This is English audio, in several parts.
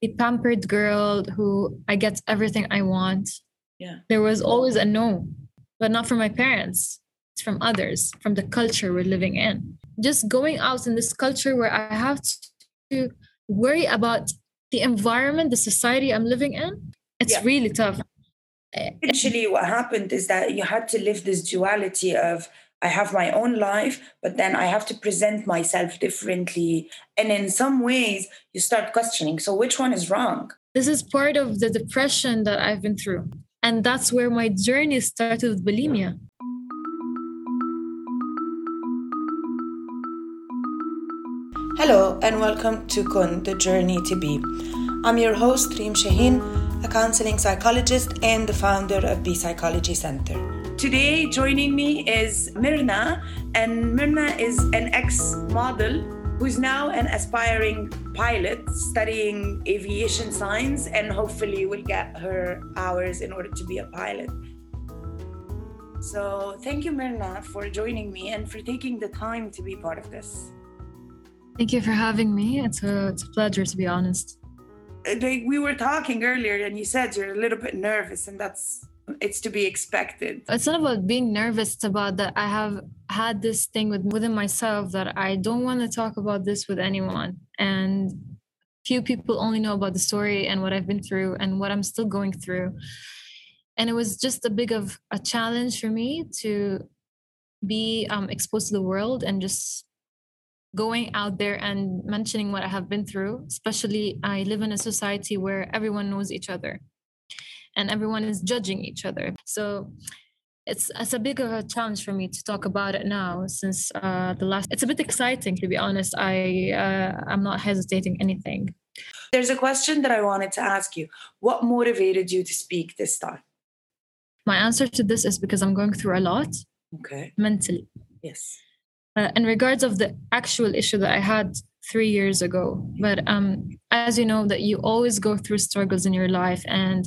the pampered girl who I get everything I want. Yeah. There was always a no, but not from my parents. It's from others, from the culture we're living in. Just going out in this culture where I have to worry about the environment, the society I'm living in, it's Yeah. really tough. Actually, what happened is that you had to live this duality of I have my own life, but then I have to present myself differently. And in some ways, you start questioning so, which one is wrong? This is part of the depression that I've been through. And that's where my journey started with bulimia. Hello, and welcome to Kun, the journey to be. I'm your host, Reem Shaheen, a counseling psychologist and the founder of Be Psychology Center. Today, joining me is Mirna, and Mirna is an ex model who's now an aspiring pilot studying aviation science and hopefully will get her hours in order to be a pilot. So, thank you, Mirna, for joining me and for taking the time to be part of this. Thank you for having me. It's a, it's a pleasure, to be honest. Uh, like we were talking earlier and you said you're a little bit nervous and that's it's to be expected It's not about being nervous, it's about that I have had this thing with, within myself that I don't want to talk about this with anyone. And few people only know about the story and what I've been through and what I'm still going through. And it was just a big of a challenge for me to be um, exposed to the world and just going out there and mentioning what I have been through. Especially, I live in a society where everyone knows each other and everyone is judging each other. So it's it's a big of a challenge for me to talk about it now since uh, the last. It's a bit exciting to be honest. I uh, I'm not hesitating anything. there's a question that i wanted to ask you what motivated you to speak this time My answer to this is because I'm going through a lot okay mentally. yes uh, in regards of the actual issue that I had three years ago. But um, as you know, that you always go through struggles in your life, and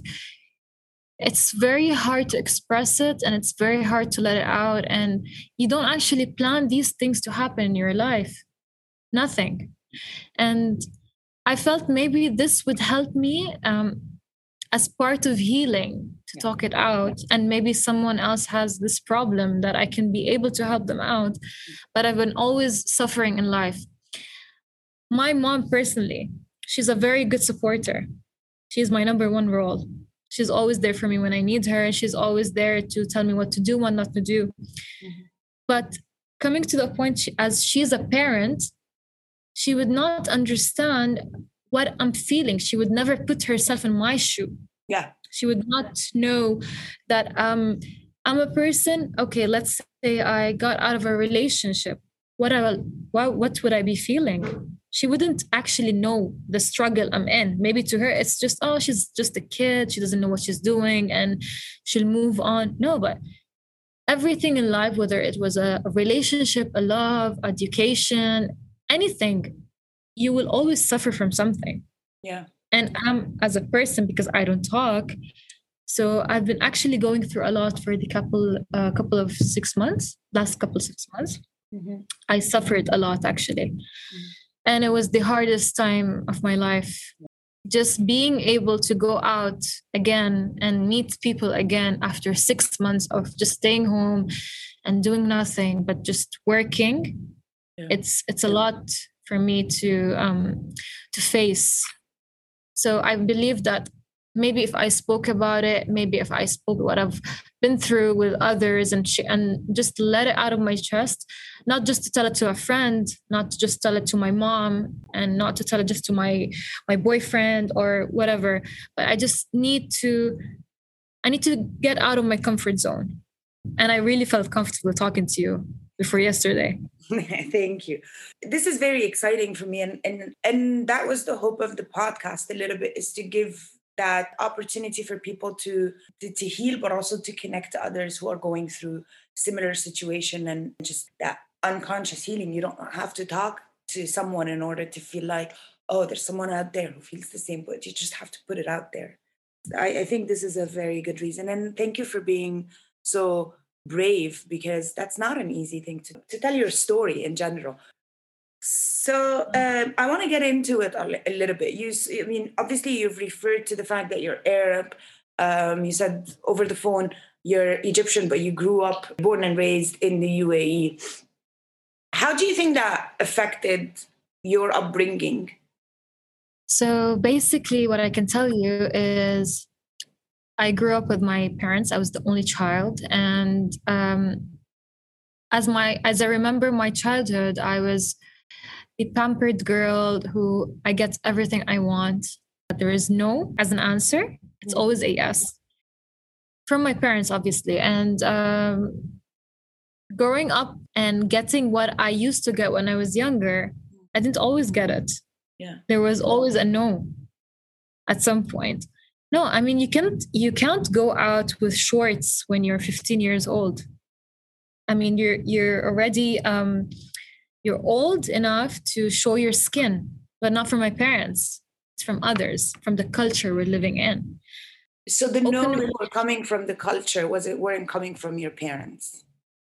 it's very hard to express it, and it's very hard to let it out, and you don't actually plan these things to happen in your life. Nothing, and I felt maybe this would help me um, as part of healing to Yeah. talk it out and maybe someone else has this problem that i can be able to help them out but i've been always suffering in life my mom personally she's a very good supporter she's my number one role she's always there for me when i need her and she's always there to tell me what to do what not to do. Mhm. but coming to the point she- as she's a parent she would not understand what i'm feeling. She would never put herself in my shoe. Yeah. She would not know that um i'm a person okay let's say i got out of a relationship. What i what, what would i be feeling she wouldn't actually know the struggle i'm in maybe to her it's just oh she's just a kid she doesn't know what she's doing and she'll move on no but everything in life whether it was a, a relationship a love education anything you will always suffer from something yeah and I'm as a person because I don't talk. So I've been actually going through a lot for the couple uh, couple of six months, last couple of six months. Mhm. I suffered a lot actually, and it was the hardest time of my life. Just being able to go out again and meet people again after six months of just staying home and doing nothing but just working. Yeah. It's it's a lot for me to um, to face so I believe that maybe if I spoke about it, maybe if I spoke what I've been through with others and sh- and just let it out of my chest, not just to tell it to a friend, not to just tell it to my mom, and not to tell it just to my my boyfriend or whatever, but I just need to I need to get out of my comfort zone. And I really felt comfortable talking to you before yesterday. Thank you. This is very exciting for me, and and and that was the hope of the podcast. A little bit is to give that opportunity for people to, to to heal, but also to connect to others who are going through similar situation, and just that unconscious healing. You don't have to talk to someone in order to feel like, oh, there's someone out there who feels the same, but you just have to put it out there. I, I think this is a very good reason, and thank you for being so brave because that's not an easy thing to, to tell your story in general. So um, I want to get into it a, a, little bit. You, I mean, obviously you've referred to the fact that you're Arab. Um, you said over the phone you're Egyptian, but you grew up, born and raised in the UAE. How do you think that affected your upbringing? So basically, what I can tell you is I grew up with my parents. I was the only child, and um, as my as I remember my childhood, I was a pampered girl who I get everything I want. But there is no as an answer. It's always a yes from my parents, obviously. And um, growing up and getting what I used to get when I was younger, I didn't always get it. Yeah. There was always a no at some point. No, I mean you can't you can't go out with shorts when you're 15 years old. I mean you're you're already um you're old enough to show your skin, but not from my parents. It's from others, from the culture we're living in. So the Open no were coming from the culture, was it weren't coming from your parents?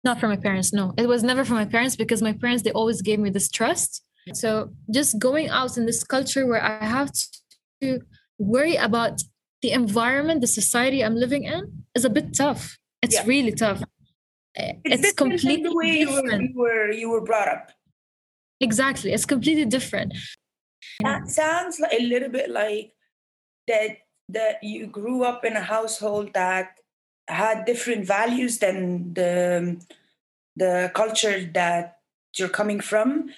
Not from my parents, no. It was never from my parents because my parents they always gave me this trust. So just going out in this culture where I have to worry about the environment, the society I'm living in is a bit tough. It's yeah. really tough. It's, it's completely the way different. You, were, you were you were brought up. Exactly, it's completely different. That sounds like a little bit like that that you grew up in a household that had different values than the the culture that you're coming from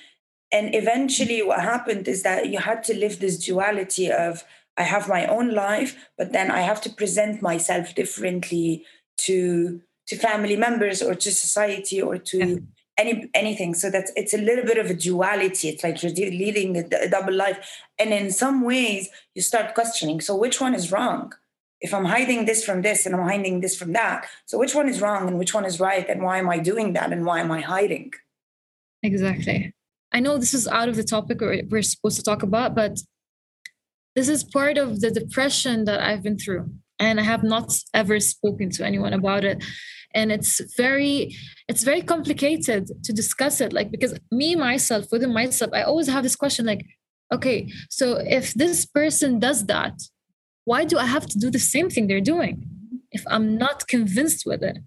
and eventually what happened is that you had to live this duality of I have my own life, but then I have to present myself differently to to family members or to society or to. Any anything. So that's it's a little bit of a duality. It's like you're leading a, a double life, and in some ways you start questioning. So which one is wrong? If I'm hiding this from this and I'm hiding this from that, so which one is wrong and which one is right, and why am I doing that and why am I hiding? Exactly. I know this is out of the topic we're supposed to talk about, but this is part of the depression that I've been through. And I have not ever spoken to anyone about it. And it's very, it's very complicated to discuss it. Like, because me, myself, within myself, I always have this question like, okay, so if this person does that, why do I have to do the same thing they're doing if I'm not convinced with it?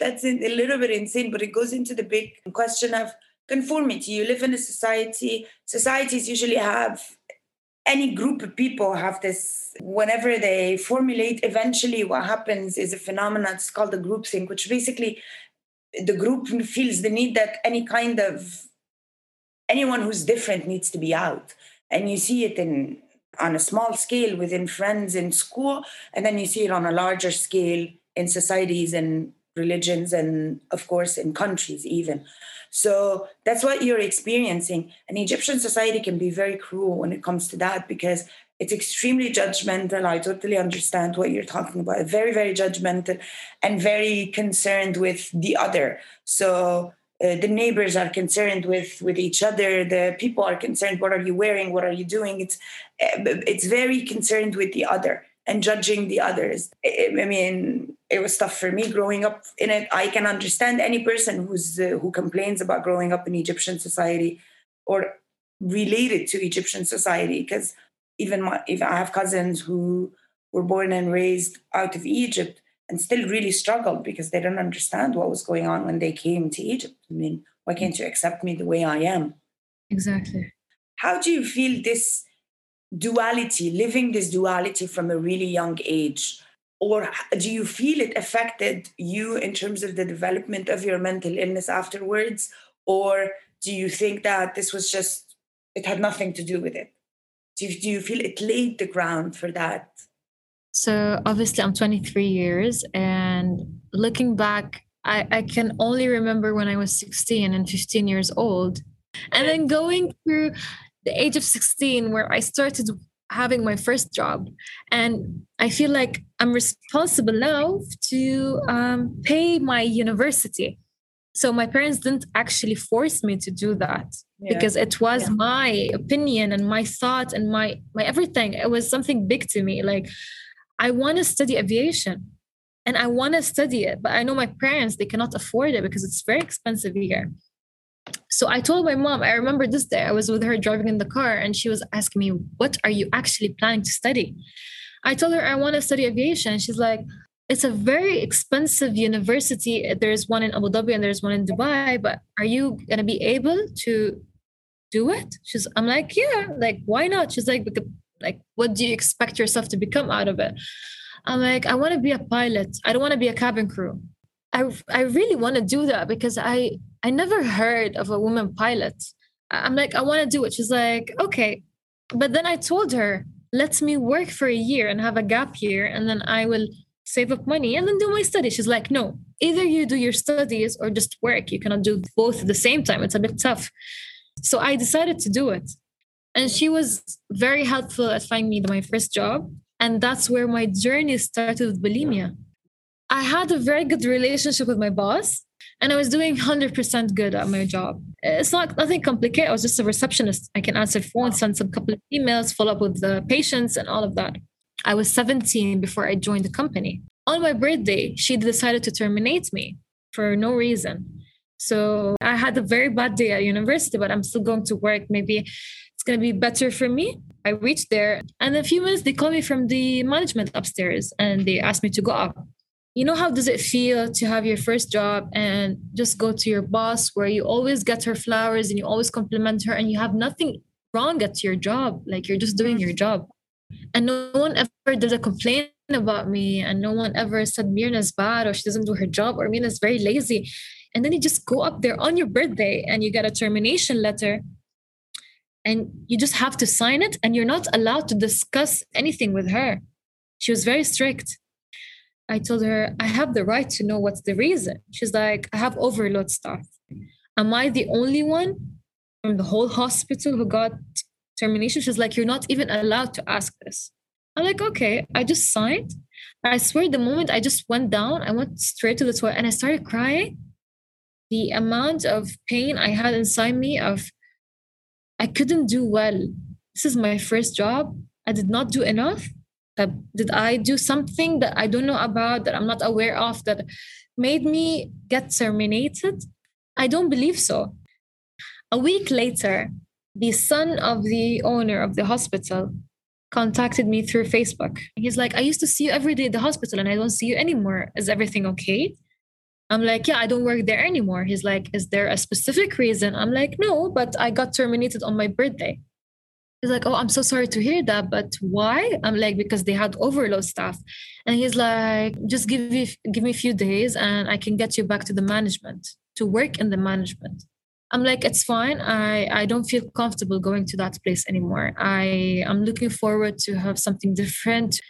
That's a little bit insane, but it goes into the big question of conformity. You live in a society, societies usually have any group of people have this whenever they formulate eventually what happens is a phenomenon it's called the group groupthink which basically the group feels the need that any kind of anyone who's different needs to be out. And you see it in on a small scale within friends in school and then you see it on a larger scale in societies and religions and of course in countries even so that's what you're experiencing. And Egyptian society can be very cruel when it comes to that because it's extremely judgmental. I totally understand what you're talking about. Very, very judgmental and very concerned with the other. So uh, the neighbors are concerned with with each other. The people are concerned. What are you wearing? What are you doing? It's uh, it's very concerned with the other and judging the others. I, I mean, it was tough for me growing up in it. I can understand any person who's uh, who complains about growing up in Egyptian society or related to Egyptian society because even my, even I have cousins who were born and raised out of Egypt and still really struggled because they don't understand what was going on when they came to Egypt. I mean, why can't you accept me the way I am? Exactly. How do you feel this duality, living this duality from a really young age? Or do you feel it affected you in terms of the development of your mental illness afterwards? Or do you think that this was just, it had nothing to do with it? Do you, do you feel it laid the ground for that? So obviously, I'm 23 years, and looking back, I, I can only remember when I was 16 and 15 years old. And then going through the age of 16 where I started having my first job. And I feel like I'm responsible now to um, pay my university. So my parents didn't actually force me to do that yeah. because it was yeah. my opinion and my thought and my my everything. It was something big to me. Like I want to study aviation and I want to study it, but I know my parents they cannot afford it because it's very expensive here. So I told my mom, I remember this day, I was with her driving in the car and she was asking me, What are you actually planning to study? I told her I want to study aviation. She's like, It's a very expensive university. There's one in Abu Dhabi and there's one in Dubai, but are you going to be able to do it? She's, I'm like, Yeah, like, why not? She's like, like, what do you expect yourself to become out of it? I'm like, I want to be a pilot. I don't want to be a cabin crew. I, I really want to do that because I I never heard of a woman pilot. I'm like, I want to do it. She's like, okay. But then I told her, let me work for a year and have a gap year, and then I will save up money and then do my studies. She's like, no, either you do your studies or just work. You cannot do both at the same time. It's a bit tough. So I decided to do it. And she was very helpful at finding me my first job. And that's where my journey started with bulimia. I had a very good relationship with my boss and I was doing 100% good at my job. It's not nothing complicated. I was just a receptionist. I can answer phones, send some couple of emails, follow up with the patients, and all of that. I was 17 before I joined the company. On my birthday, she decided to terminate me for no reason. So I had a very bad day at university, but I'm still going to work. Maybe it's going to be better for me. I reached there, and in a few minutes, they called me from the management upstairs and they asked me to go up you know how does it feel to have your first job and just go to your boss where you always get her flowers and you always compliment her and you have nothing wrong at your job like you're just doing your mm-hmm. job. And no one ever did a complaint about me and no one ever said Mirna's bad or she doesn't do her job or Mirna's very lazy. And then you just go up there on your birthday and you get a termination letter and you just have to sign it and you're not allowed to discuss anything with her. She was very strict I told her, I have the right to know what's the reason. She's like, I have overload staff. Am I the only one from the whole hospital who got termination? She's like, You're not even allowed to ask this. I'm like, Okay. I just signed. I swear, the moment I just went down, I went straight to the toilet and I started crying. The amount of pain I had inside me of I couldn't do well. This is my first job. I did not do enough Uh, did I do something that I don't know about, that I'm not aware of, that made me get terminated? I don't believe so. A week later, the son of the owner of the hospital contacted me through Facebook. He's like, I used to see you every day at the hospital and I don't see you anymore. Is everything okay? I'm like, yeah, I don't work there anymore. He's like, is there a specific reason? I'm like, no, but I got terminated on my birthday. He's like, oh, I'm so sorry to hear that, but why? I'm like, because they had overload staff. And he's like, just give me give me a few days and I can get you back to the management, to work in the management. I'm like, it's fine. I, I don't feel comfortable going to that place anymore. I am looking forward to have something different.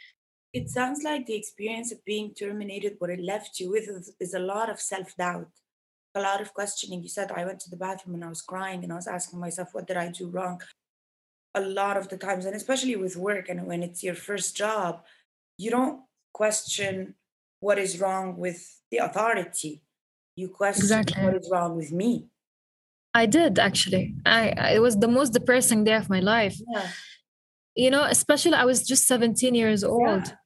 It sounds like the experience of being terminated, what it left you with is, is a lot of self-doubt, a lot of questioning. You said I went to the bathroom and I was crying and I was asking myself, what did I do wrong? A lot of the times and especially with work and when it's your first job you don't question what is wrong with the authority you question exactly. what is wrong with me i did actually i it was the most depressing day of my life yeah. you know especially i was just 17 years old yeah.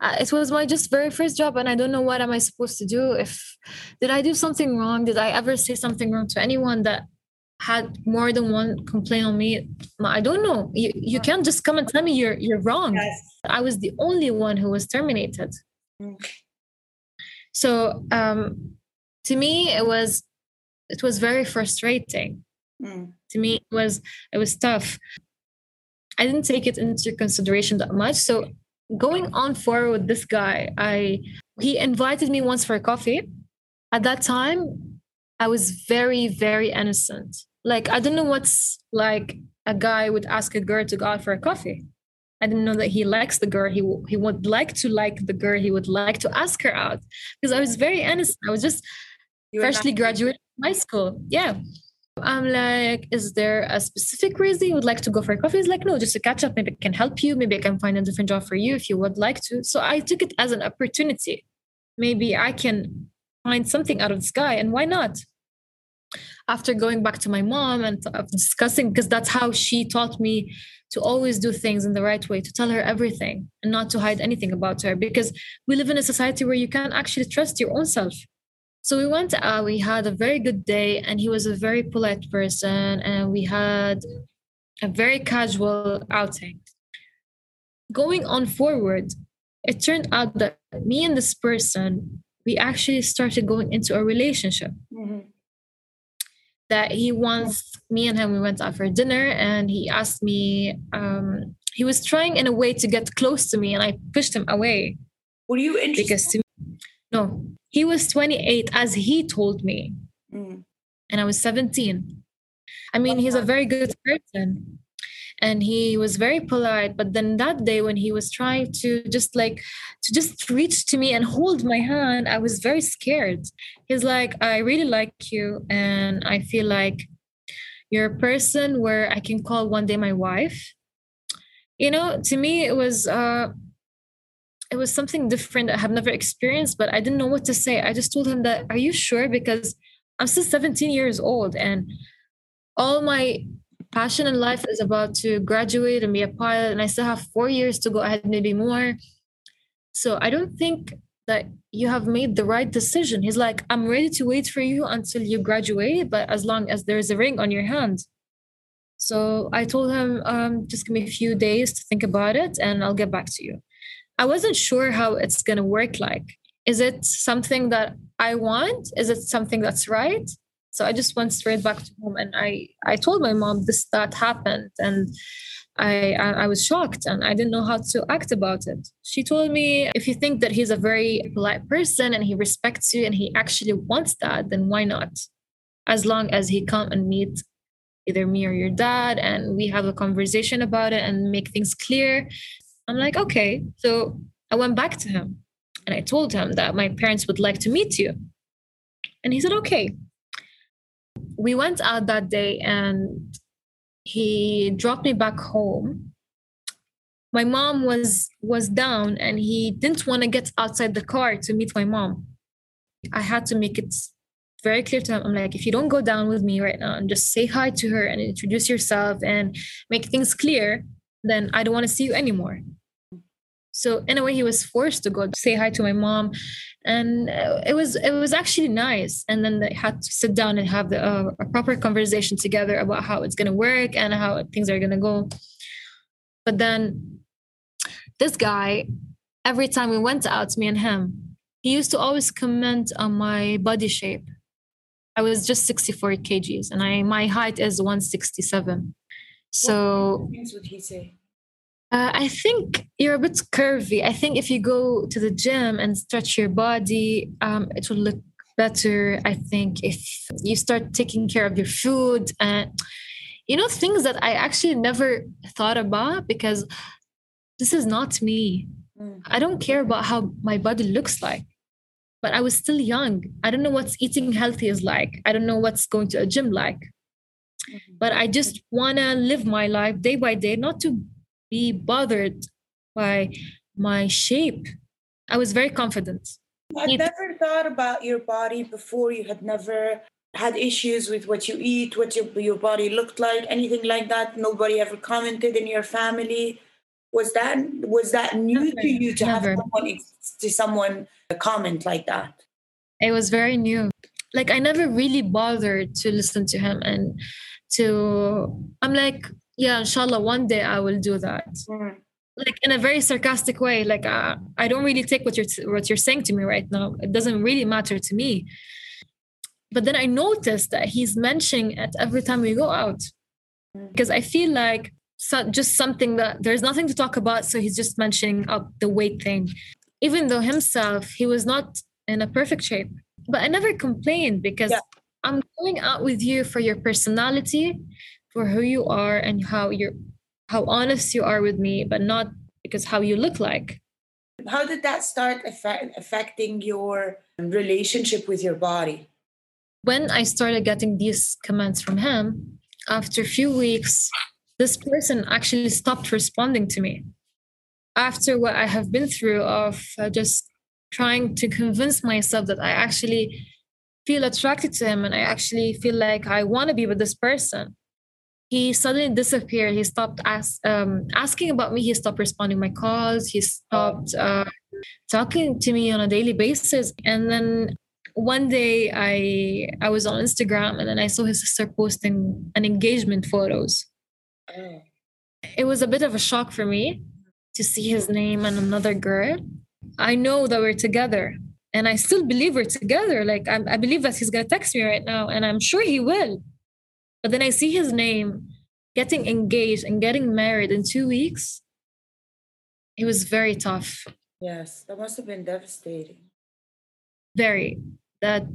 Uh, it was my just very first job and i don't know what am i supposed to do if did i do something wrong did i ever say something wrong to anyone that had more than one complaint on me i don't know. You, you can't just come and tell me you're you're wrong. Yes. i was the only one who was terminated. Mm. so um to me it was it was very frustrating. Mm. to me it was it was tough. I didn't take it into consideration that much. So going on forward with this guy i he invited me once for a coffee. At that time I was very, very innocent. Like, I don't know what's like a guy would ask a girl to go out for a coffee. I didn't know that he likes the girl. He, he would like to like the girl. He would like to ask her out because I was very innocent. I was just freshly graduated high school. Yeah. I'm like, is there a specific reason you would like to go for a coffee? He's like, no, just to catch up. Maybe I can help you. Maybe I can find a different job for you if you would like to. So I took it as an opportunity. Maybe I can find something out of the sky and why not after going back to my mom and discussing because that's how she taught me to always do things in the right way to tell her everything and not to hide anything about her because we live in a society where you can't actually trust your own self So we went out, we had a very good day, and he was a very polite person, and we had a very casual outing. Going on forward, it turned out that me and this person, we actually started going into a relationship. Mm-hmm. That he wants me and him, we went out for dinner, and he asked me, um, he was trying in a way to get close to me, and I pushed him away. Were you interested? Because to me, no, he was 28, as he told me. Mm. And I was 17. I mean, he's a very good person. And he was very polite. But then that day, when he was trying to just like, to just reach to me and hold my hand, I was very scared. He's like, I really like you. And I feel like you're a person where I can call one day my wife. You know, to me, it was, uh, it was something different I have never experienced, but I didn't know what to say. I just told him that, are you sure? Because I'm still 17 years old and all my passion in life is about to graduate and be a pilot. And I still have four years to go ahead, maybe more. So I don't think that you have made the right decision. He's like, I'm ready to wait for you until you graduate, but as long as there's a ring on your hand. So I told him, um, just give me a few days to think about it and I'll get back to you. I wasn't sure how it's going to work like. Is it something that I want? Is it something that's right? So I just went straight back to home and I I told my mom this that happened and I, I, was shocked and I didn't know how to act about it. She told me if you think that he's a very polite person and he respects you and he actually wants that, then why not? As long as he come and meet either me or your dad and we have a conversation about it and make things clear I'm like, okay. So I went back to him and I told him that my parents would like to meet you. And he said, okay. We went out that day and he dropped me back home. My mom was was down and he didn't want to get outside the car to meet my mom. I had to make it very clear to him. I'm like, if you don't go down with me right now and just say hi to her and introduce yourself and make things clear, then I don't want to see you anymore. So in a way, he was forced to go say hi to my mom, and uh, it was it was actually nice. And then they had to sit down and have the, uh, a proper conversation together about how it's going to work and how things are going to go. But then this guy, every time we went out, me and him, he used to always comment on my body shape. I was just 64 kgs, and I my height is 167. So what would he say? Uh, I think you're a bit curvy. I think if you go to the gym and stretch your body, um, it will look better. I think if you start taking care of your food and you know things that I actually never thought about because this is not me. Mm. I don't care about how my body looks like. But I was still young. I don't know what's eating healthy is like. I don't know what's going to a gym like. Mm-hmm. But I just want to live my life day by day, not to be bothered by my shape. I was very confident. I'd never thought about your body before. You had never had issues with what you eat, what your, your body looked like, anything like that. Nobody ever commented in your family. Was that was that new never, to you to never. have someone to someone comment like that? It was very new. Like I never really bothered to listen to him and to I'm like yeah inshallah one day i will do that. Like in a very sarcastic way like uh, i don't really take what you're what you're saying to me right now. It doesn't really matter to me. But then i noticed that he's mentioning it every time we go out. Mm. because i feel like so, just something that there's nothing to talk about so he's just mentioning up the weight thing. Even though himself he was not in a perfect shape. But i never complained because yeah. i'm going out with you for your personality for who you are and how you're how honest you are with me but not because how you look like. How did that start affecting your relationship with your body? When i started getting these comments from him after a few weeks this person actually stopped responding to me. After what i have been through of uh, just trying to convince myself that i actually feel attracted to him and i actually feel like i want to be with this person he suddenly disappeared. He stopped ask, um, asking about me. He stopped responding my calls. He stopped uh, talking to me on a daily basis. And then one day I I was on Instagram and then I saw his sister posting an engagement photos. Oh. It was a bit of a shock for me to see his name and another girl. I know that we're together and I still believe we're together. Like I, I believe that he's gonna text me right now, and I'm sure he will. But then I see his name getting engaged and getting married in two weeks. It was very tough. Yes, that must have been devastating. Very. That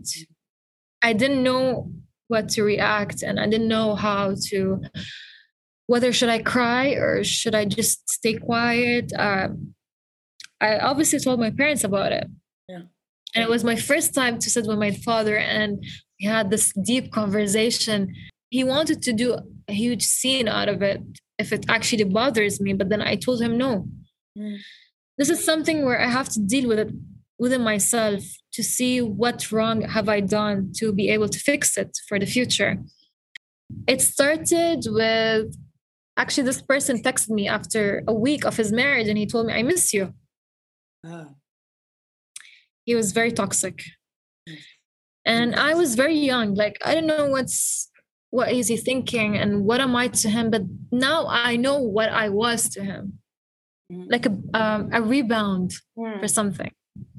I didn't know what to react and I didn't know how to whether should I cry or should I just stay quiet. Um, I obviously told my parents about it. Yeah. And it was my first time to sit with my father and we had this deep conversation. He wanted to do a huge scene out of it if it actually bothers me, but then I told him no. Mm this is something where I have to deal with it within myself to see what wrong have I done to be able to fix it for the future. It started with actually this person texted me after a week of his marriage and he told me, I miss you. Oh. He was very toxic. And I was very young. Like I don't know what's what is he thinking and what am I to him, but now I know what I was to him mm. like a um, a rebound mm. for something.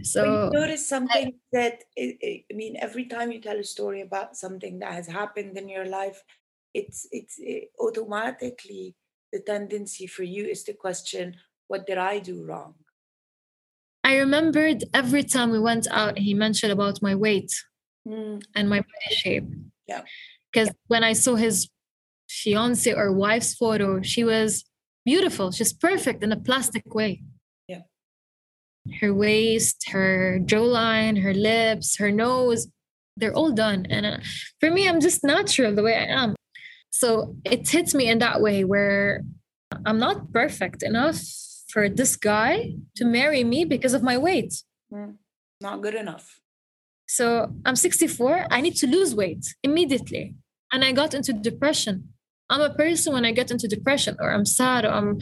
So you notice something I, that I mean, every time you tell a story about something that has happened in your life, it's it's it, automatically the tendency for you is to question, what did I do wrong? I remembered every time we went out, he mentioned about my weight mm. and my body shape. Yeah. Because yeah. when I saw his fiance or wife's photo, she was beautiful. She's perfect in a plastic way. Yeah. Her waist, her jawline, her lips, her nose, they're all done. And uh, for me, I'm just natural the way I am. So it hits me in that way where I'm not perfect enough for this guy to marry me because of my weight. Mm, not good enough. So I'm 64. I need to lose weight immediately. And I got into depression I'm a person when I get into depression or I'm sad or I'm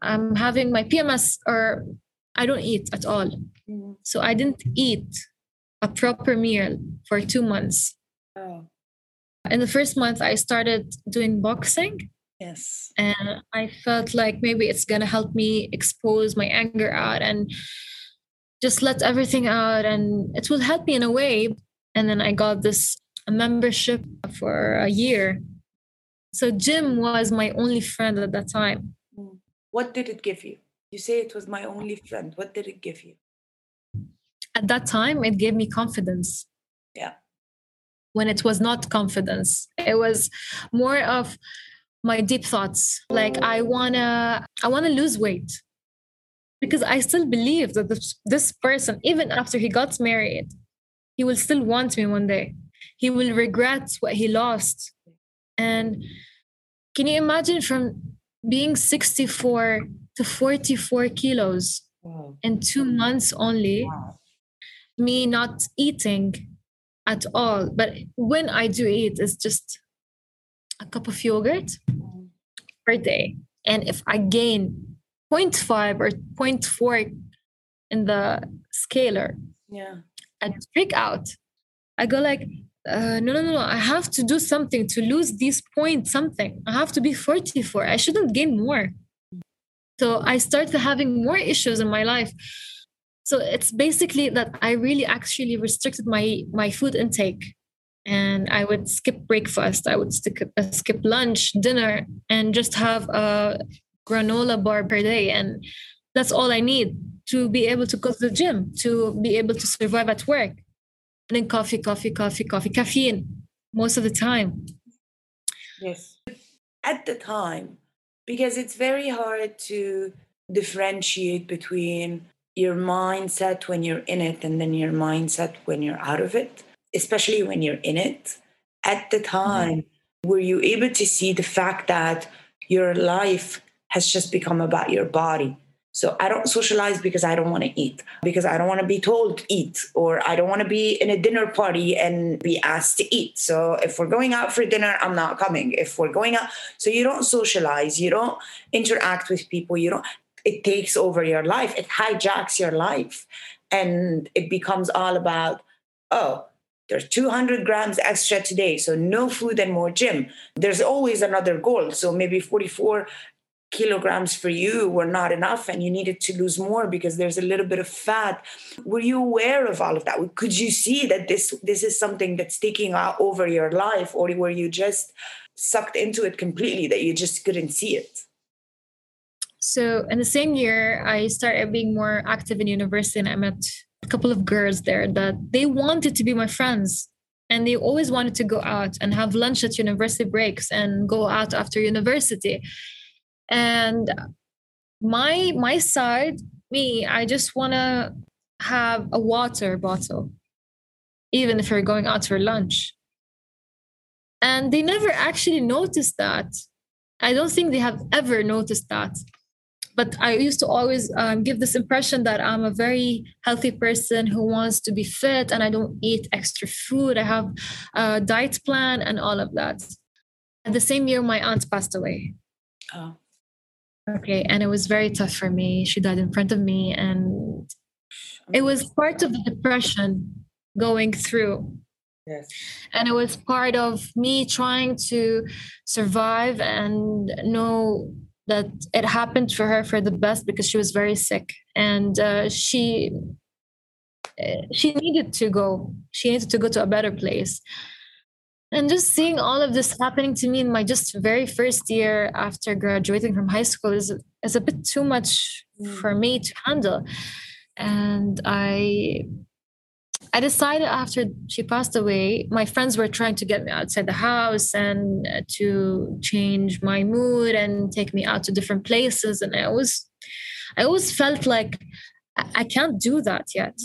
I'm having my PMS or I don't eat at all. Mm-hmm. So I didn't eat a proper meal for two months. Oh. In the first month, I started doing boxing. Yes. And I felt like maybe it's going to help me expose my anger out and just let everything out. And it will help me in a way. And then I got this membership for a year so gym was my only friend at that time. What did it give you? You say it was my only friend. What did it give you? At that time, it gave me confidence. Yeah. When it was not confidence, it was more of my deep thoughts. Like I wanna, I wanna lose weight because I still believe that this, this person, even after he got married, he will still want me one day. He will regret what he lost and can you imagine from being 64 to 44 kilos wow. in two months only? Wow. Me not eating at all. But when I do eat, it's just a cup of yogurt per day. And if I gain 0.5 or 0.4 in the scaler, yeah, I freak out. I go like, uh, no, no, no, no, I have to do something to lose these points, something. I have to be 44. I shouldn't gain more. So I started having more issues in my life. So it's basically that I really actually restricted my my food intake, and I would skip breakfast. I would skip, uh, skip lunch, dinner, and just have a granola bar per day, and that's all I need to be able to go to the gym, to be able to survive at work and then coffee, coffee, coffee, coffee, caffeine most of the time. Yes. At the time, because it's very hard to differentiate between your mindset when you're in it and then your mindset when you're out of it, especially when you're in it. At the mm-hmm. time, mm-hmm. were you able to see the fact that your life has just become about your body? So I don't socialize because I don't want to eat, because I don't want to be told to eat, or I don't want to be in a dinner party and be asked to eat. So if we're going out for dinner, I'm not coming. If we're going out, so you don't socialize, you don't interact with people, you don't, it takes over your life, it hijacks your life. And it becomes all about, oh, there's 200 grams extra today, so no food and more gym. There's always another goal. So maybe 44 kilograms for you were not enough and you needed to lose more because there's a little bit of fat. Were you aware of all of that? Could you see that this this is something that's taking out over your life or were you just sucked into it completely that you just couldn't see it? So in the same year i started being more active in university and i met a couple of girls there that they wanted to be my friends and they always wanted to go out and have lunch at university breaks and go out after university and my my side me i just want to have a water bottle even if we're going out for lunch. And they never actually noticed that. I don't think they have ever noticed that. But i used to always um, give this impression that i'm a very healthy person who wants to be fit and i don't eat extra food. I have a diet plan and all of that. At the same year my aunt passed away. Oh Okay. And it was very tough for me. She died in front of me. And it was part of the depression going through. Yes. And it was part of me trying to survive and know that it happened for her for the best because she was very sick and uh, she eh, she needed to go she needed to go to a better place and just seeing all of this happening to me in my just very first year after graduating from high school is is a bit too much for mm. me to handle. And i i decided after she passed away my friends were trying to get me outside the house and to change my mood and take me out to different places. And i was i always felt like i can't do that yet.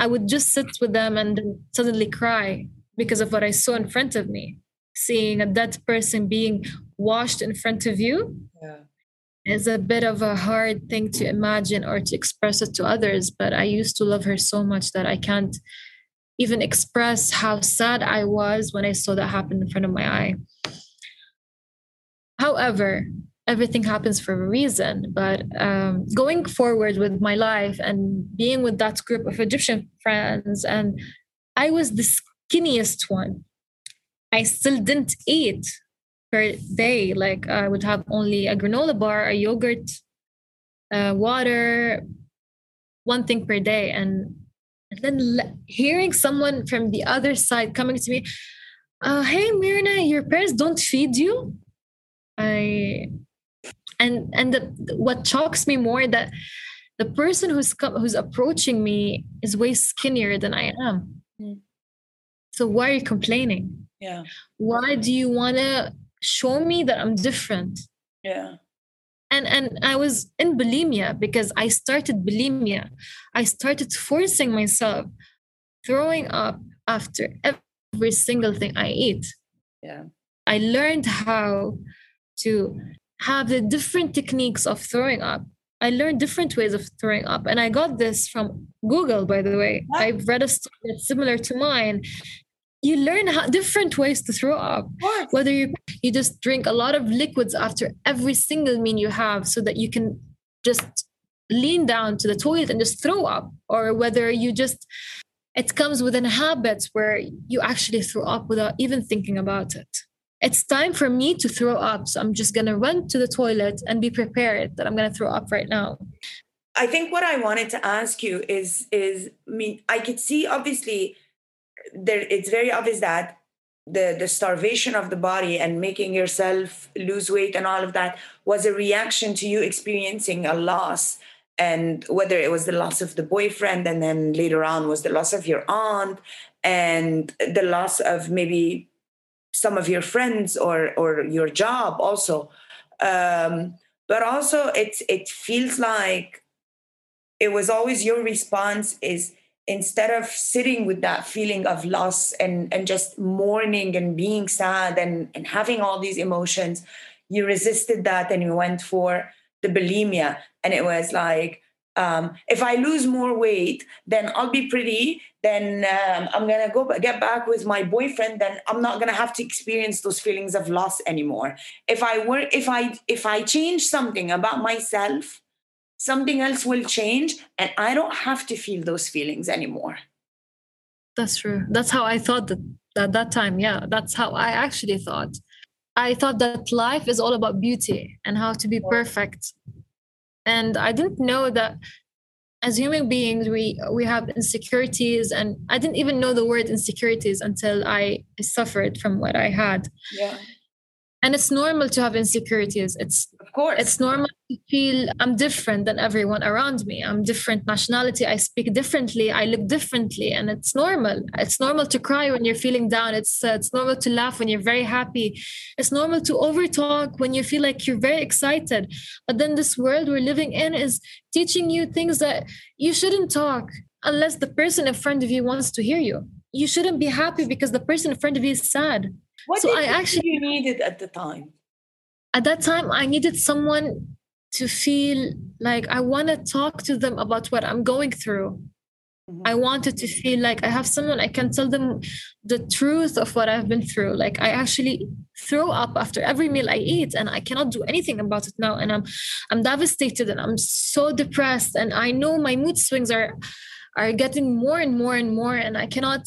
I would just sit with them and suddenly cry because of what I saw in front of me. Seeing a dead person being washed in front of you yeah. is a bit of a hard thing to imagine or to express it to others. But I used to love her so much that I can't even express how sad I was when I saw that happen in front of my eye. However, everything happens for a reason. But um, going forward with my life and being with that group of Egyptian friends, and I was this skinniest one. I still didn't eat per day. Like I would have only a granola bar, a yogurt, uh, water, one thing per day. And, and then hearing someone from the other side coming to me, uh, hey Mirna, your parents don't feed you. I and and the, what shocks me more that the person who's who's approaching me is way skinnier than I am. Mm. So why are you complaining? Yeah. Why do you want to show me that I'm different? Yeah. And and I was in bulimia because I started bulimia. I started forcing myself throwing up after every single thing I eat. Yeah. I learned how to have the different techniques of throwing up I learned different ways of throwing up. And I got this from Google, by the way. I've read a story that's similar to mine you learn how, different ways to throw up. Whether you you just drink a lot of liquids after every single meal you have, so that you can just lean down to the toilet and just throw up, or whether you just it comes within habits where you actually throw up without even thinking about it. It's time for me to throw up, so I'm just gonna run to the toilet and be prepared that I'm gonna throw up right now. I think what I wanted to ask you is is I mean I could see obviously there it's very obvious that the the starvation of the body and making yourself lose weight and all of that was a reaction to you experiencing a loss. And whether it was the loss of the boyfriend and then later on was the loss of your aunt and the loss of maybe some of your friends or or your job also. Um, but also it's it feels like it was always your response is instead of sitting with that feeling of loss and, and just mourning and being sad and, and having all these emotions, you resisted that and you went for the bulimia. And it was like, um, if I lose more weight, then I'll be pretty. Then um, I'm gonna go get back with my boyfriend. Then I'm not gonna have to experience those feelings of loss anymore. If I were, if I if I change something about myself, something else will change and I don't have to feel those feelings anymore. That's true. That's how I thought that at that time. Yeah, that's how I actually thought. I thought that life is all about beauty and how to be perfect. And I didn't know that as human beings we we have insecurities and I didn't even know the word insecurities until I suffered from what I had. Yeah. And it's normal to have insecurities. It's Of course. it's normal to feel I'm different than everyone around me. I'm different nationality. I speak differently. I look differently, and it's normal. It's normal to cry when you're feeling down. It's uh, it's normal to laugh when you're very happy. It's normal to overtalk when you feel like you're very excited. But then this world we're living in is teaching you things that you shouldn't talk unless the person in front of you wants to hear you. You shouldn't be happy because the person in front of you is sad. What so did I actually- you needed at the time? at that time i needed someone to feel like i want to talk to them about what i'm going through Mhm. i wanted to feel like i have someone i can tell them the truth of what i've been through like i actually throw up after every meal i eat and i cannot do anything about it now and i'm i'm devastated and i'm so depressed and i know my mood swings are are getting more and more and more and i cannot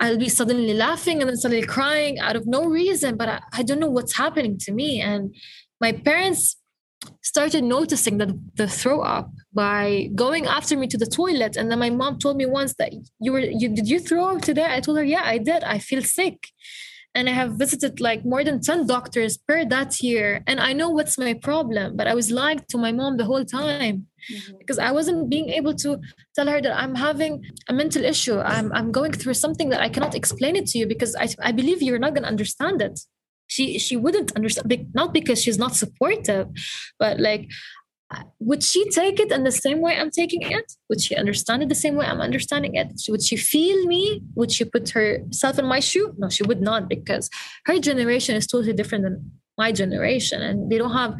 i'll be suddenly laughing and then suddenly crying out of no reason but I, I don't know what's happening to me. And my parents started noticing that the throw up by going after me to the toilet. And then my mom told me once that you were you did you throw up today? I told her yeah i did. I feel sick and i have visited like more than 10 doctors per that year and i know what's my problem but i was lying to my mom the whole time Mhm. because I wasn't being able to tell her that I'm having a mental issue. I'm I'm going through something that I cannot explain it to you because I I believe you're not going to understand it. She she wouldn't understand not because she's not supportive, but like would she take it in the same way I'm taking it? Would she understand it the same way I'm understanding it? Would she feel me? Would she put herself in my shoe? No, she would not because her generation is totally different than my generation and they don't have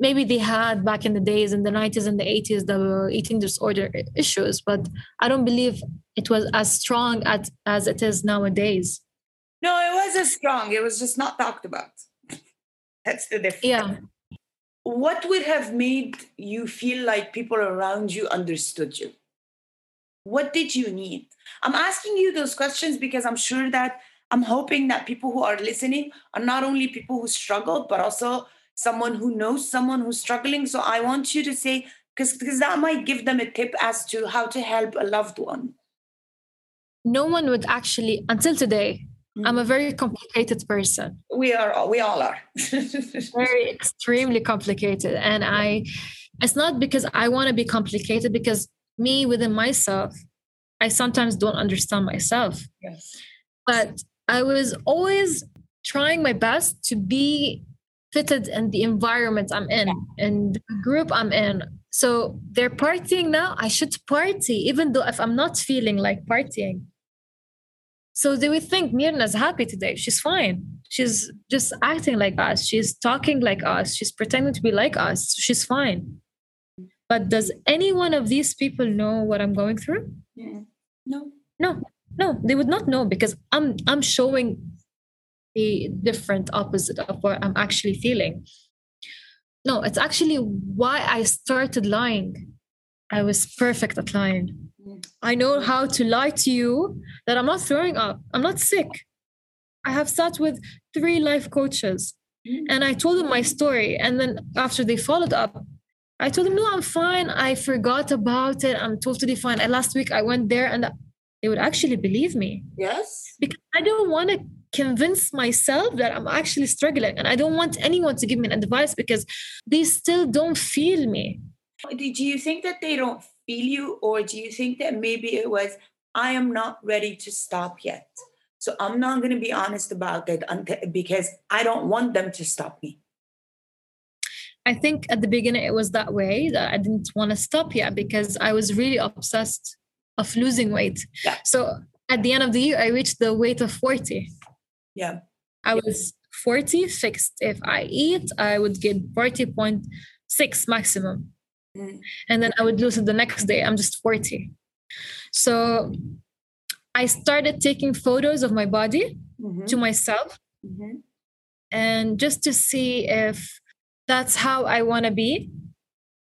maybe they had back in the days in the 90s and the 80s the eating disorder issues but i don't believe it was as strong as, as it is nowadays No, it wasn't strong. It was just not talked about. That's the difference. yeah What would have made you feel like people around you understood you? What did you need? I'm asking you those questions because I'm sure that I'm hoping that people who are listening are not only people who struggled, but also someone who knows someone who's struggling. So I want you to say, because because that might give them a tip as to how to help a loved one. no one would actually until today i'm a mm. very complicated person We are all, we all are. very extremely complicated and i it's not because i want to be complicated because me within myself i sometimes don't understand myself yes. but I was always trying my best to be fitted in the environment I'm in and the group I'm in. So they're partying now. I should party, even though if I'm not feeling like partying. So they would think Mirna's happy today. She's fine. She's just acting like us. She's talking like us. She's pretending to be like us. She's fine. But does any one of these people know what I'm going through? Yeah. No. No, no, they would not know because I'm I'm showing the different opposite of what I'm actually feeling. No, it's actually why I started lying. I was perfect at lying. I know how to lie to you that I'm not throwing up. I'm not sick. I have sat with three life coaches and I told them my story. And then after they followed up, I told them, no, I'm fine. I forgot about it. I'm totally fine. And last week I went there and they would actually believe me Yes. because I don't want to convince myself that I'm actually struggling. And I don't want anyone to give me an advice because they still don't feel me. Do you think that they don't feel you, or do you think that maybe it was, I am not ready to stop yet? So I'm not going to be honest about it until, because I don't want them to stop me. I think at the beginning it was that way that I didn't want to stop yet because I was really obsessed of losing weight. Yeah. So at the end of the year, I reached the weight of 40. Yeah. I was 40 fixed. If I eat, I would get 40.6 maximum. Mm. And then I would lose it the next day. I'm just 40. So I started taking photos of my body Mhm. to myself Mhm. and just to see if that's how I want to be.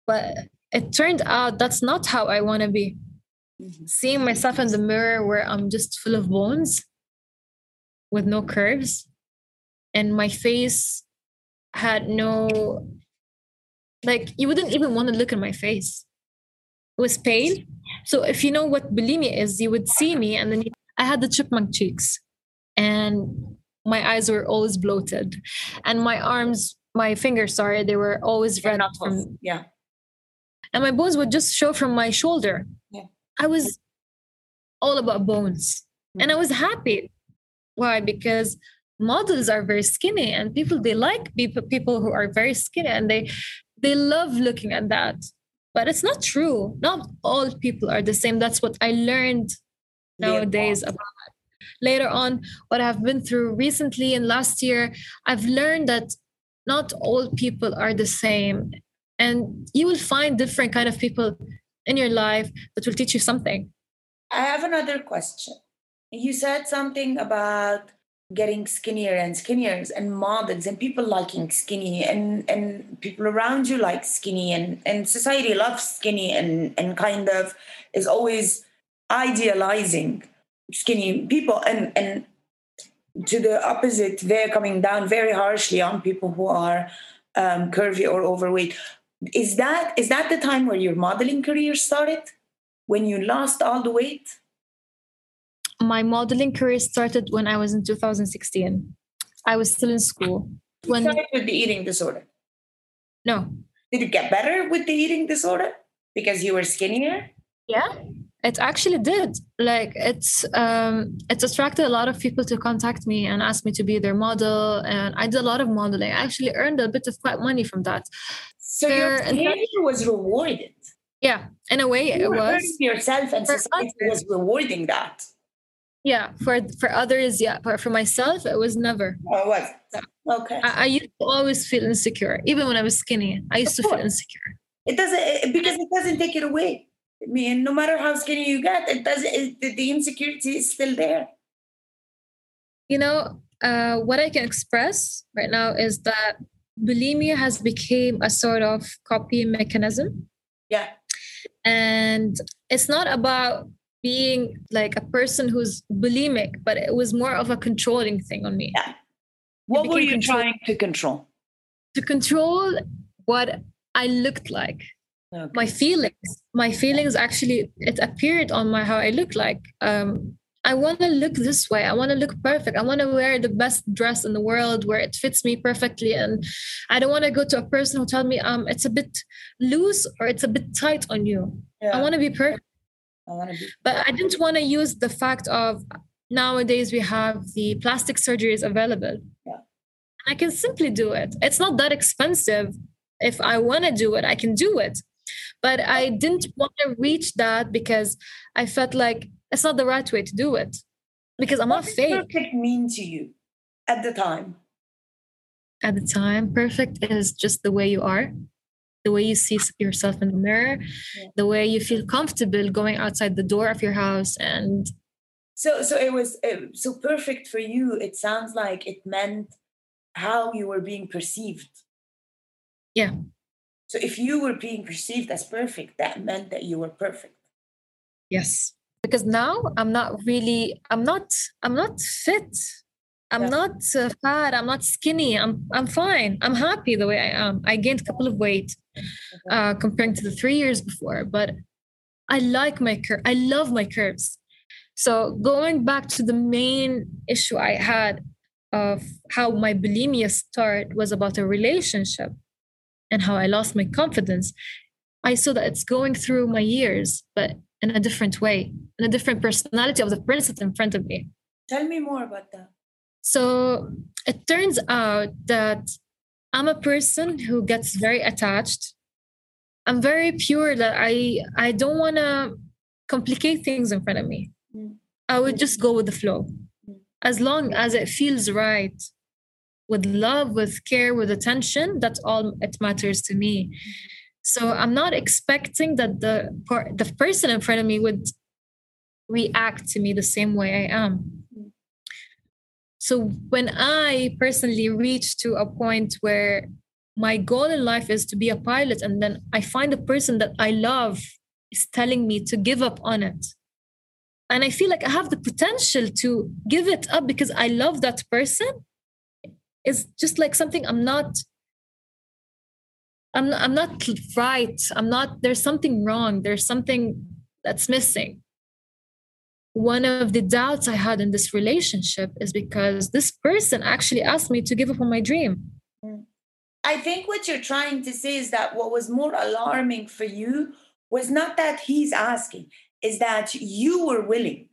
But it turned out that's not how I want to be. mm-hmm. seeing myself in the mirror where I'm just full of bones with no curves, and my face had no, like, you wouldn't even want to look at my face. It was pale. So if you know what bulimia is, you would see me, and then you, I had the chipmunk cheeks, and my eyes were always bloated, and my arms, my fingers, sorry, they were always red. From, yeah and my bones would just show from my shoulder. Yeah. I was all about bones. Mm-hmm. And I was happy. Why? Because models are very skinny and people they like people people who are very skinny and they they love looking at that. But it's not true. Not all people are the same. That's what I learned nowadays about later on what I've been through recently and last year. I've learned that not all people are the same and you will find different kind of people in your life that will teach you something i have another question you said something about getting skinnier and skinnier and models and people liking skinny and and people around you like skinny and and society loves skinny and and kind of is always idealizing skinny people. And and to the opposite they're coming down very harshly on people who are um, curvy or overweight. Is that is that the time where your modeling career started? When you lost all the weight my modeling career started when i was in 2016 i was still in school. When started with the eating disorder? No. Did it get better with the eating disorder? Because you were skinnier? Yeah it actually did. Like it's um it's attracted a lot of people to contact me and ask me to be their model and i did a lot of modeling. I actually earned a bit of quite money from that. So your behavior was rewarded. Yeah, in a way you it was. Yourself and society was rewarding that. Yeah, for for others, yeah, but for myself, it was never. Oh, it was okay. I, I, used to always feel insecure, even when I was skinny. I used of to course. feel insecure. It doesn't it, because it doesn't take it away. I mean, no matter how skinny you get, it doesn't. It, the, the insecurity is still there. You know, uh, what I can express right now is that bulimia has become a sort of copy mechanism. Yeah. And it's not about being like a person who's bulimic, but it was more of a controlling thing on me. Yeah. What were you control- trying to control? To control what I looked like. Okay. My feelings. My feelings actually it appeared on my how I look like. Um, I want to look this way. I want to look perfect. I want to wear the best dress in the world where it fits me perfectly. And I don't want to go to a person who tell me um it's a bit loose or it's a bit tight on you. Yeah. I want to be perfect. I want to be. But I didn't want to use the fact of nowadays we have the plastic surgeries available. Yeah. I can simply do it. It's not that expensive. If I want to do it, I can do it. But I didn't want to reach that because I felt like it's not the right way to do it because I'm what not fake. Perfect mean to you at the time? At the time, perfect is just the way you are, the way you see yourself in the mirror, yeah. the way you feel comfortable going outside the door of your house, and so so it was it, so perfect for you. It sounds like it meant how you were being perceived. Yeah. So if you were being perceived as perfect, that meant that you were perfect. Yes because now i'm not really i'm not i'm not fit i'm yeah. not uh, fat i'm not skinny i'm i'm fine i'm happy the way i am i gained a couple of weight uh, comparing to the three years before but i like my curve i love my curves so going back to the main issue i had of how my bulimia started was about a relationship and how i lost my confidence i saw that it's going through my years but in a different way, in a different personality of the princess in front of me. Tell me more about that. So it turns out that I'm a person who gets very attached. I'm very pure that I I don't want to complicate things in front of me. Mm. I would just go with the flow. Mm. As long as it feels right with love, with care, with attention, that's all it matters to me. Mm. So I'm not expecting that the the person in front of me would react to me the same way I am. So when I personally reach to a point where my goal in life is to be a pilot and then I find a person that I love is telling me to give up on it. And I feel like I have the potential to give it up because I love that person. It's just like something I'm not I'm, I'm not right. I'm not, there's something wrong. There's something that's missing. One of the doubts I had in this relationship is because this person actually asked me to give up on my dream. Mm. I think what you're trying to say is that what was more alarming for you was not that he's asking, is that you were willing.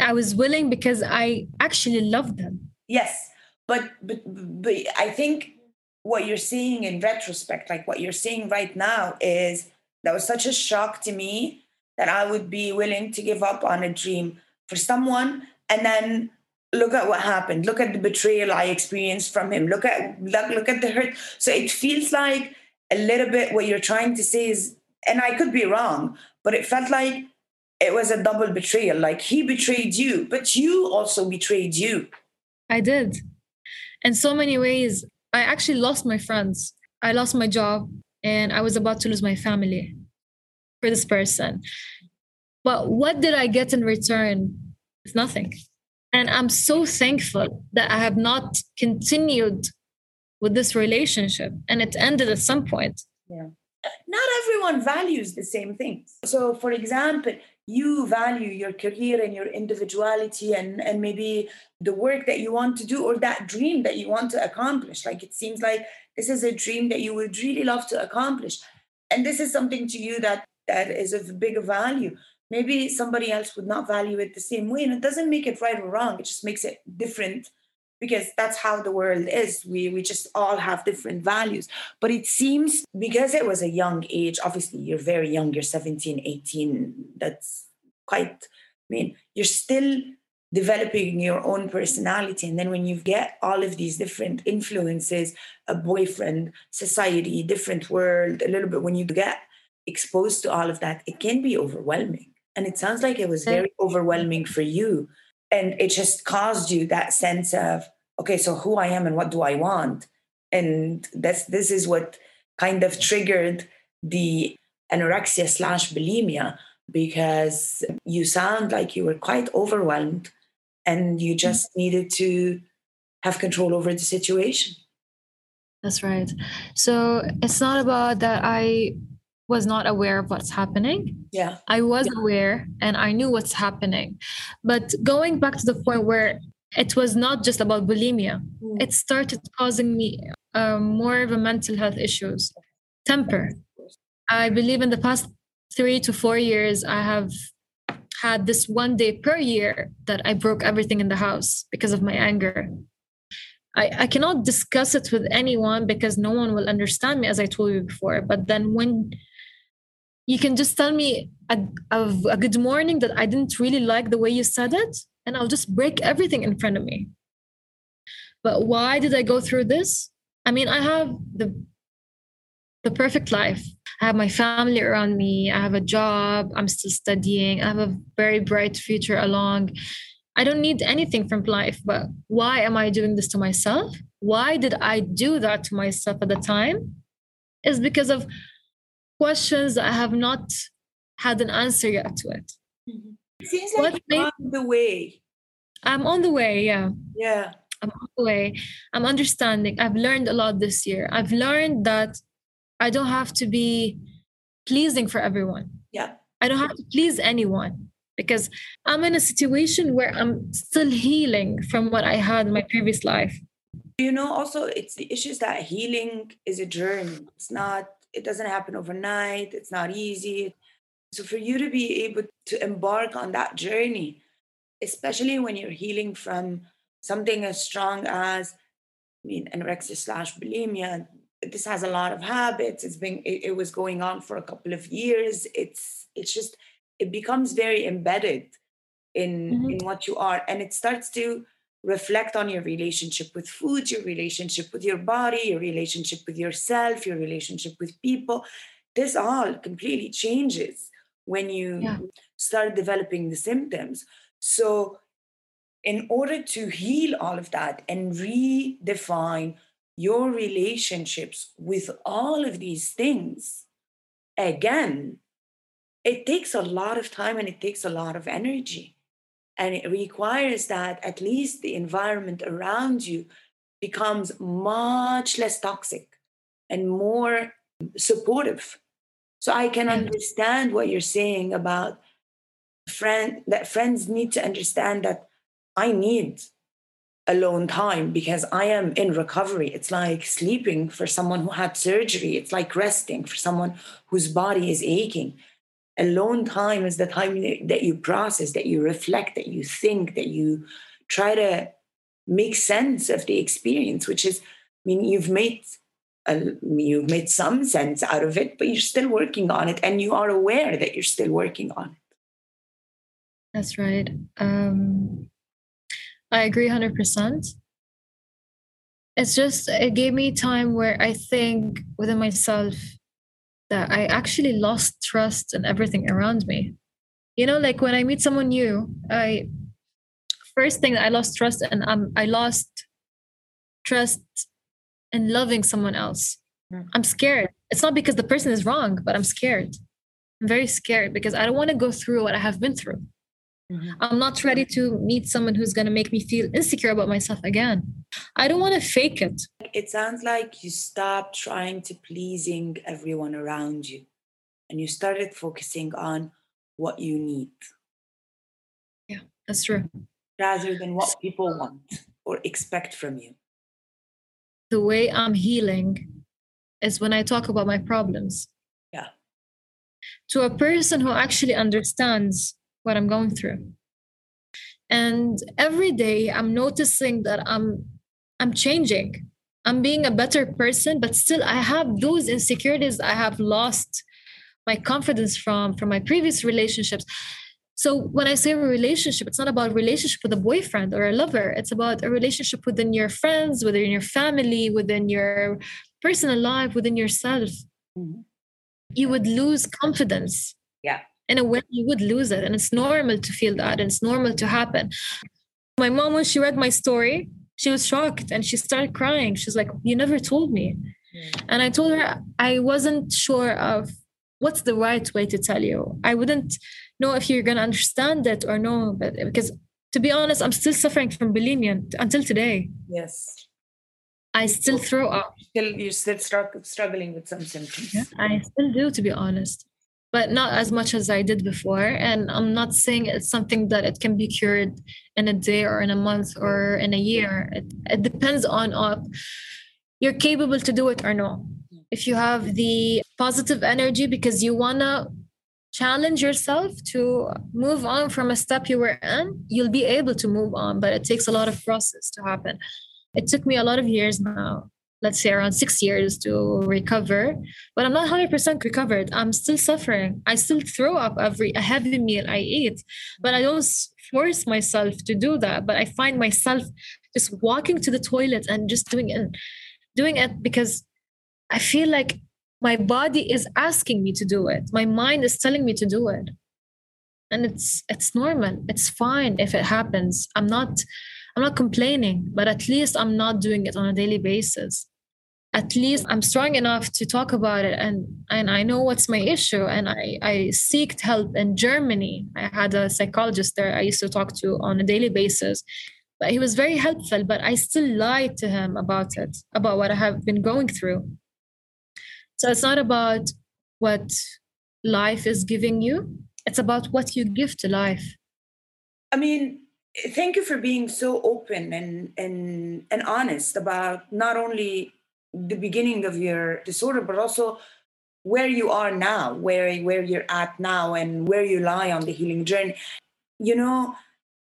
I was willing because I actually loved them. Yes. But, but, but I think what you're seeing in retrospect, like what you're seeing right now, is that was such a shock to me that I would be willing to give up on a dream for someone and then look at what happened. Look at the betrayal i experienced from him. Look at look, look at the hurt. So it feels like a little bit what you're trying to say is and i could be wrong but it felt like it was a double betrayal. Like he betrayed you but you also betrayed you. I did. In so many ways I actually lost my friends. I lost my job and I was about to lose my family for this person. But what did I get in return? It's nothing. And I'm so thankful that I have not continued with this relationship and it ended at some point. Yeah. Not everyone values the same things. So, for example, you value your career and your individuality and, and maybe the work that you want to do or that dream that you want to accomplish. Like it seems like this is a dream that you would really love to accomplish. And this is something to you that that is of bigger value. Maybe somebody else would not value it the same way. And it doesn't make it right or wrong. It just makes it different because that's how the world is we we just all have different values but it seems because it was a young age obviously you're very young you're 17 18 that's quite i mean you're still developing your own personality and then when you get all of these different influences a boyfriend society different world a little bit when you get exposed to all of that it can be overwhelming. And it sounds like it was very overwhelming for you. And it just caused you that sense of okay so who i am and what do i want? And that's this is what kind of triggered the anorexia slash bulimia because you sound like you were quite overwhelmed and you mm. just needed to have control over the situation. That's right. So it's not about that i was not aware of what's happening. Yeah. I was yeah. aware and I knew what's happening. But going back to the point where it was not just about bulimia, mm. it started causing me uh, more of a mental health issues, temper. I believe in the past three to four years, I have had this one day per year that I broke everything in the house because of my anger. I, I cannot discuss it with anyone because no one will understand me, as I told you before. But then when you can just tell me a, a, a good morning that I didn't really like the way you said it, and I'll just break everything in front of me. But why did I go through this? I mean, I have the the perfect life. I have my family around me. I have a job. I'm still studying. I have a very bright future along. I don't need anything from life, but why am I doing this to myself? Why did I do that to myself at the time? Is because of questions I have not had an answer yet to it. Mm-hmm. It seems like what you're on the way. I'm on the way, yeah. Yeah. I'm on the way. I'm understanding. I've learned a lot this year. I've learned that I don't have to be pleasing for everyone. Yeah. I don't have to please anyone because I'm in a situation where I'm still healing from what I had in my previous life. You know, also, it's the issues that healing is a journey. It's not it doesn't happen overnight it's not easy so for you to be able to embark on that journey especially when you're healing from something as strong as i mean anorexia slash bulimia this has a lot of habits it's been it, it was going on for a couple of years it's it's just it becomes very embedded in mm-hmm. in what you are and it starts to reflect on your relationship with food, your relationship with your body, your relationship with yourself, your relationship with people. This all completely changes when you yeah. start developing the symptoms. So, in order to heal all of that and redefine your relationships with all of these things, again, it takes a lot of time and it takes a lot of energy. And it requires that at least the environment around you becomes much less toxic and more supportive. So I can mm-hmm. understand what you're saying about friend that friends need to understand that I need alone time because I am in recovery. It's like sleeping for someone who had surgery. It's like resting for someone whose body is aching. Alone time is the time that you process, that you reflect, that you think, that you try to make sense of the experience, which is, I mean, you've made a, you've made some sense out of it, but you're still working on it, and you are aware that you're still working on it. That's right. Um, I agree 100%. It's just, it gave me time where I think within myself that I actually lost trust in everything around me. You know, like when I meet someone new, I, first thing I lost trust and um, I lost trust in loving someone else. Mm. I'm scared. It's not because the person is wrong, but I'm scared. I'm very scared because I don't want to go through what I have been through. Mm-hmm. I'm not ready to meet someone who's going to make me feel insecure about myself again. I don't want to fake it. It sounds like you stopped trying to pleasing everyone around you and you started focusing on what you need. Yeah, that's true. Rather than what people want or expect from you. The way I'm healing is when I talk about my problems. Yeah. To a person who actually understands what I'm going through. And every day I'm noticing that I'm I'm changing. I'm being a better person, but still I have those insecurities I have lost my confidence from from my previous relationships. So when I say a relationship, it's not about relationship with a boyfriend or a lover. It's about a relationship within your friends, within your family, within your personal life, within yourself. Mm-hmm. You would lose confidence. In a way you would lose it. And it's normal to feel that and it's normal to happen. My mom when she read my story she was shocked and she started crying. She's like you never told me. Mm. and i told her i wasn't sure of what's the right way to tell you. I wouldn't know if you're going to understand it or no but because to be honest i'm still suffering from bulimia until today. Yes. I still throw up. Still, you're still struggling with some symptoms. Yeah, I still do, to be honest but not as much as I did before. And I'm not saying it's something that it can be cured in a day or in a month or in a year. It, it depends on if you're capable to do it or not. If you have the positive energy because you wanna challenge yourself to move on from a step you were in, you'll be able to move on. But it takes a lot of process to happen. It took me a lot of years now let's say around six years to recover. But i'm not 100% recovered. I'm still suffering. I still throw up every a heavy meal i eat. But i don't force myself to do that. But i find myself just walking to the toilet and just doing it doing it because i feel like my body is asking me to do it. My mind is telling me to do it. And it's it's normal. It's fine if it happens. I'm not I'm not complaining, but at least I'm not doing it on a daily basis. At least I'm strong enough to talk about it and, and I know what's my issue. And I, I seeked help in Germany. I had a psychologist there I used to talk to on a daily basis. But he was very helpful, but I still lied to him about it, about what I have been going through. So it's not about what life is giving you, it's about what you give to life. I mean, thank you for being so open and and and honest about not only the beginning of your disorder but also where you are now where where you're at now and where you lie on the healing journey. You know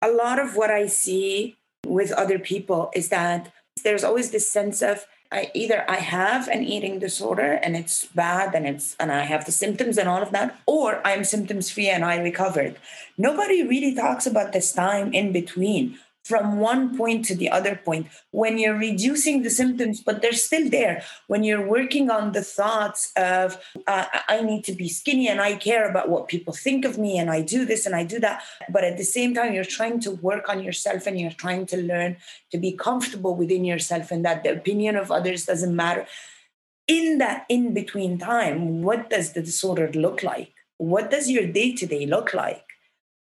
a lot of what i see with other people is that there's always this sense of I either I have an eating disorder and it's bad and it's and I have the symptoms and all of that, or I'm symptoms free and I recovered. Nobody really talks about this time in between from one point to the other point. When you're reducing the symptoms but they're still there. When you're working on the thoughts of uh, i need to be skinny and i care about what people think of me and i do this and i do that. But at the same time you're trying to work on yourself and you're trying to learn to be comfortable within yourself and that the opinion of others doesn't matter. In that in between time what does the disorder look like? What does your day to day look like?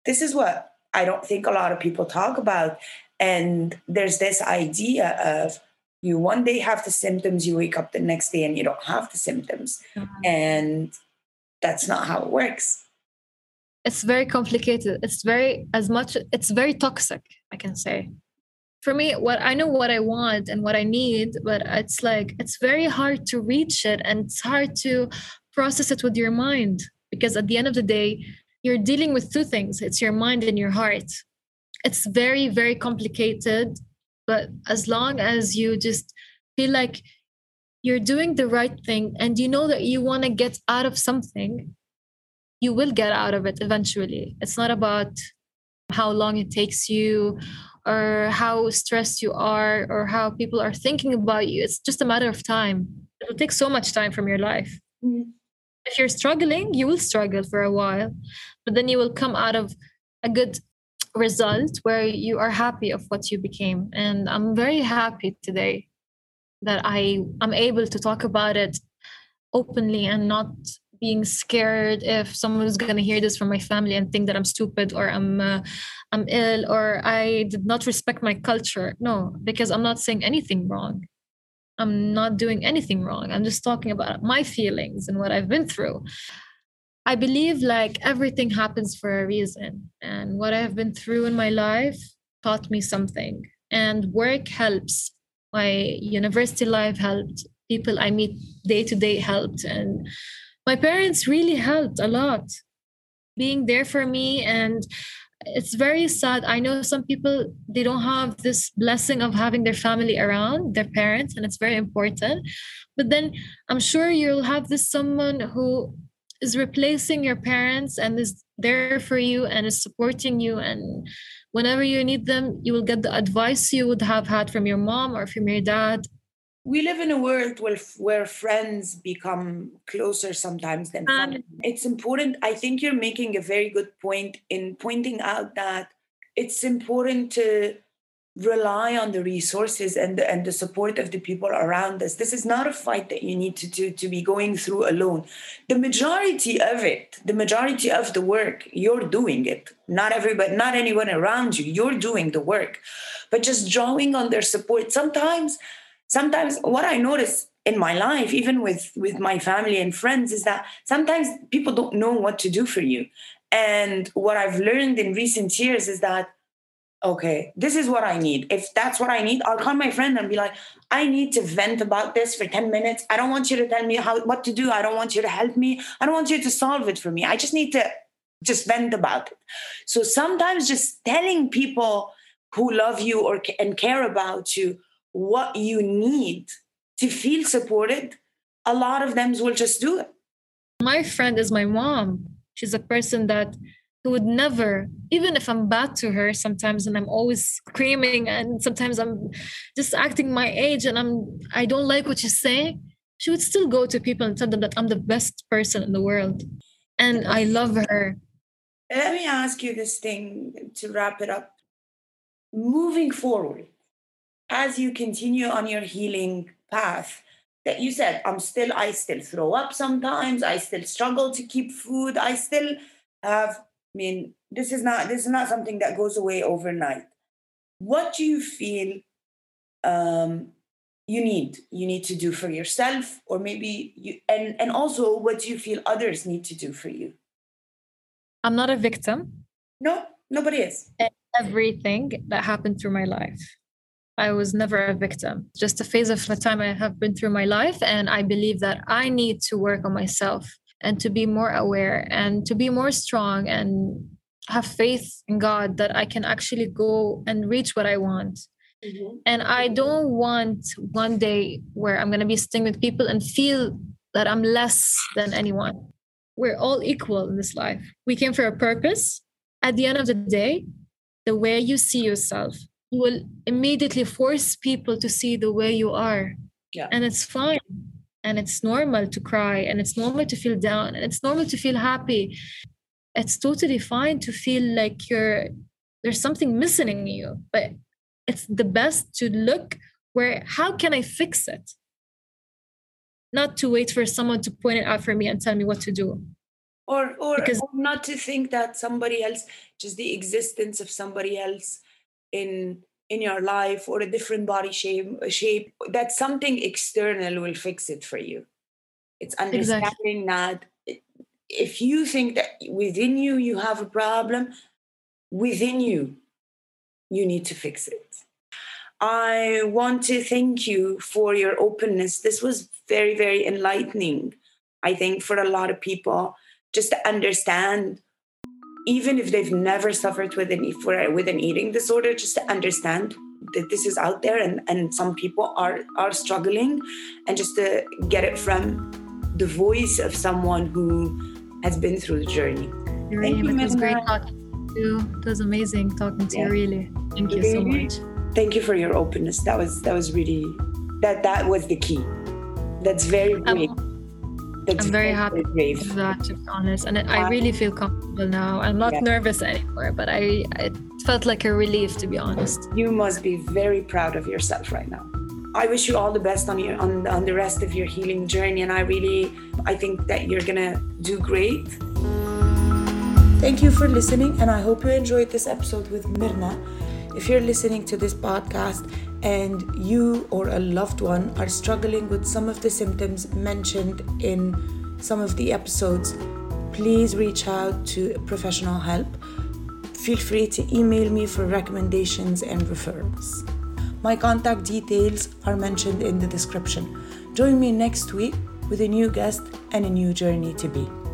This is what I don't think a lot of people talk about. And there's this idea of you one day have the symptoms, you wake up the next day and you don't have the symptoms. Mm-hmm. And that's not how it works. It's very complicated. It's very, as much, it's very toxic, I can say. For me, what I know what I want and what I need, but it's like, it's very hard to reach it and it's hard to process it with your mind because at the end of the day, you're dealing with two things it's your mind and your heart. It's very, very complicated. But as long as you just feel like you're doing the right thing and you know that you want to get out of something, you will get out of it eventually. It's not about how long it takes you or how stressed you are or how people are thinking about you. It's just a matter of time. It'll take so much time from your life. Mm-hmm if you're struggling, you will struggle for a while, but then you will come out of a good result where you are happy of what you became. And I'm very happy today that I am able to talk about it openly and not being scared if someone is going to hear this from my family and think that I'm stupid or I'm uh, I'm ill or I did not respect my culture. No, because I'm not saying anything wrong. I'm not doing anything wrong. I'm just talking about my feelings and what I've been through. I believe like everything happens for a reason. And what I've been through in my life taught me something. And work helps. My university life helped. People I meet day to day helped. And my parents really helped a lot being there for me and it's very sad. I know some people they don't have this blessing of having their family around their parents and it's very important. But then i'm sure you'll have this someone who is replacing your parents and is there for you and is supporting you. And whenever you need them you will get the advice you would have had from your mom or from your dad we live in a world where, where friends become closer sometimes than um, family. It's important. I think you're making a very good point in pointing out that it's important to rely on the resources and the, and the support of the people around us. This is not a fight that you need to do to be going through alone. The majority of it, the majority of the work, you're doing it. Not everybody, not anyone around you. You're doing the work, but just drawing on their support. Sometimes sometimes what I notice in my life, even with with my family and friends, is that sometimes people don't know what to do for you. And what I've learned in recent years is that okay, this is what I need. If that's what I need, I'll call my friend and be like, I need to vent about this for 10 minutes. I don't want you to tell me how what to do. I don't want you to help me. I don't want you to solve it for me. I just need to just vent about it. So sometimes just telling people who love you or and care about you what you need to feel supported, a lot of them will just do it. My friend is my mom. She's a person that who would never, even if I'm bad to her sometimes and I'm always screaming and sometimes I'm just acting my age and I'm I don't like what she's saying, she would still go to people and tell them that I'm the best person in the world. And I love her. Let me ask you this thing to wrap it up. Moving forward, as you continue on your healing path that you said i'm still i still throw up sometimes. I still struggle to keep food. I still have i mean this is not this is not something that goes away overnight. What do you feel um, you need you need to do for yourself? Or maybe you and and also what do you feel others need to do for you? I'm not a victim. No nobody is. Everything that happened through my life I was never a victim, just a phase of the time I have been through my life. And I believe that I need to work on myself and to be more aware and to be more strong and have faith in God that I can actually go and reach what I want. Mm-hmm. And I don't want one day where I'm going to be sitting with people and feel that I'm less than anyone. We're all equal in this life. We came for a purpose. At the end of the day, the way you see yourself will immediately force people to see the way you are. Yeah. And it's fine. And it's normal to cry and it's normal to feel down and it's normal to feel happy. It's totally fine to feel like you're there's something missing in you, but it's the best to look where how can I fix it? Not to wait for someone to point it out for me and tell me what to do. or or, because, or not to think that somebody else just the existence of somebody else in in your life or a different body shape shape that something external will fix it for you. It's understanding exactly. that if you think that within you you have a problem within you you need to fix it. I want to thank you for your openness. This was very very enlightening i think for a lot of people just to understand even if they've never suffered with an with an eating disorder just to understand that this is out there and, and some people are are struggling. And just to get it from the voice of someone who has been through the journey. Thank you, it was great talking to you. It was amazing talking to yeah. you really. Thank you so much. Thank you for your openness. That was that was really that that was the key. That's very great. um, I'm very happy with that, to be honest. And I really feel comfortable now. I'm not yeah. nervous anymore, but I it felt like a relief, to be honest. You must be very proud of yourself right now. I wish you all the best on your on, on the rest of your healing journey, and I really I think that you're gonna do great. Thank you for listening, and I hope you enjoyed this episode with Mirna. If you're listening to this podcast and you or a loved one are struggling with some of the symptoms mentioned in some of the episodes, please reach out to professional help. Feel free to email me for recommendations and referrals. My contact details are mentioned in the description. Join me next week with a new guest and a new journey to be.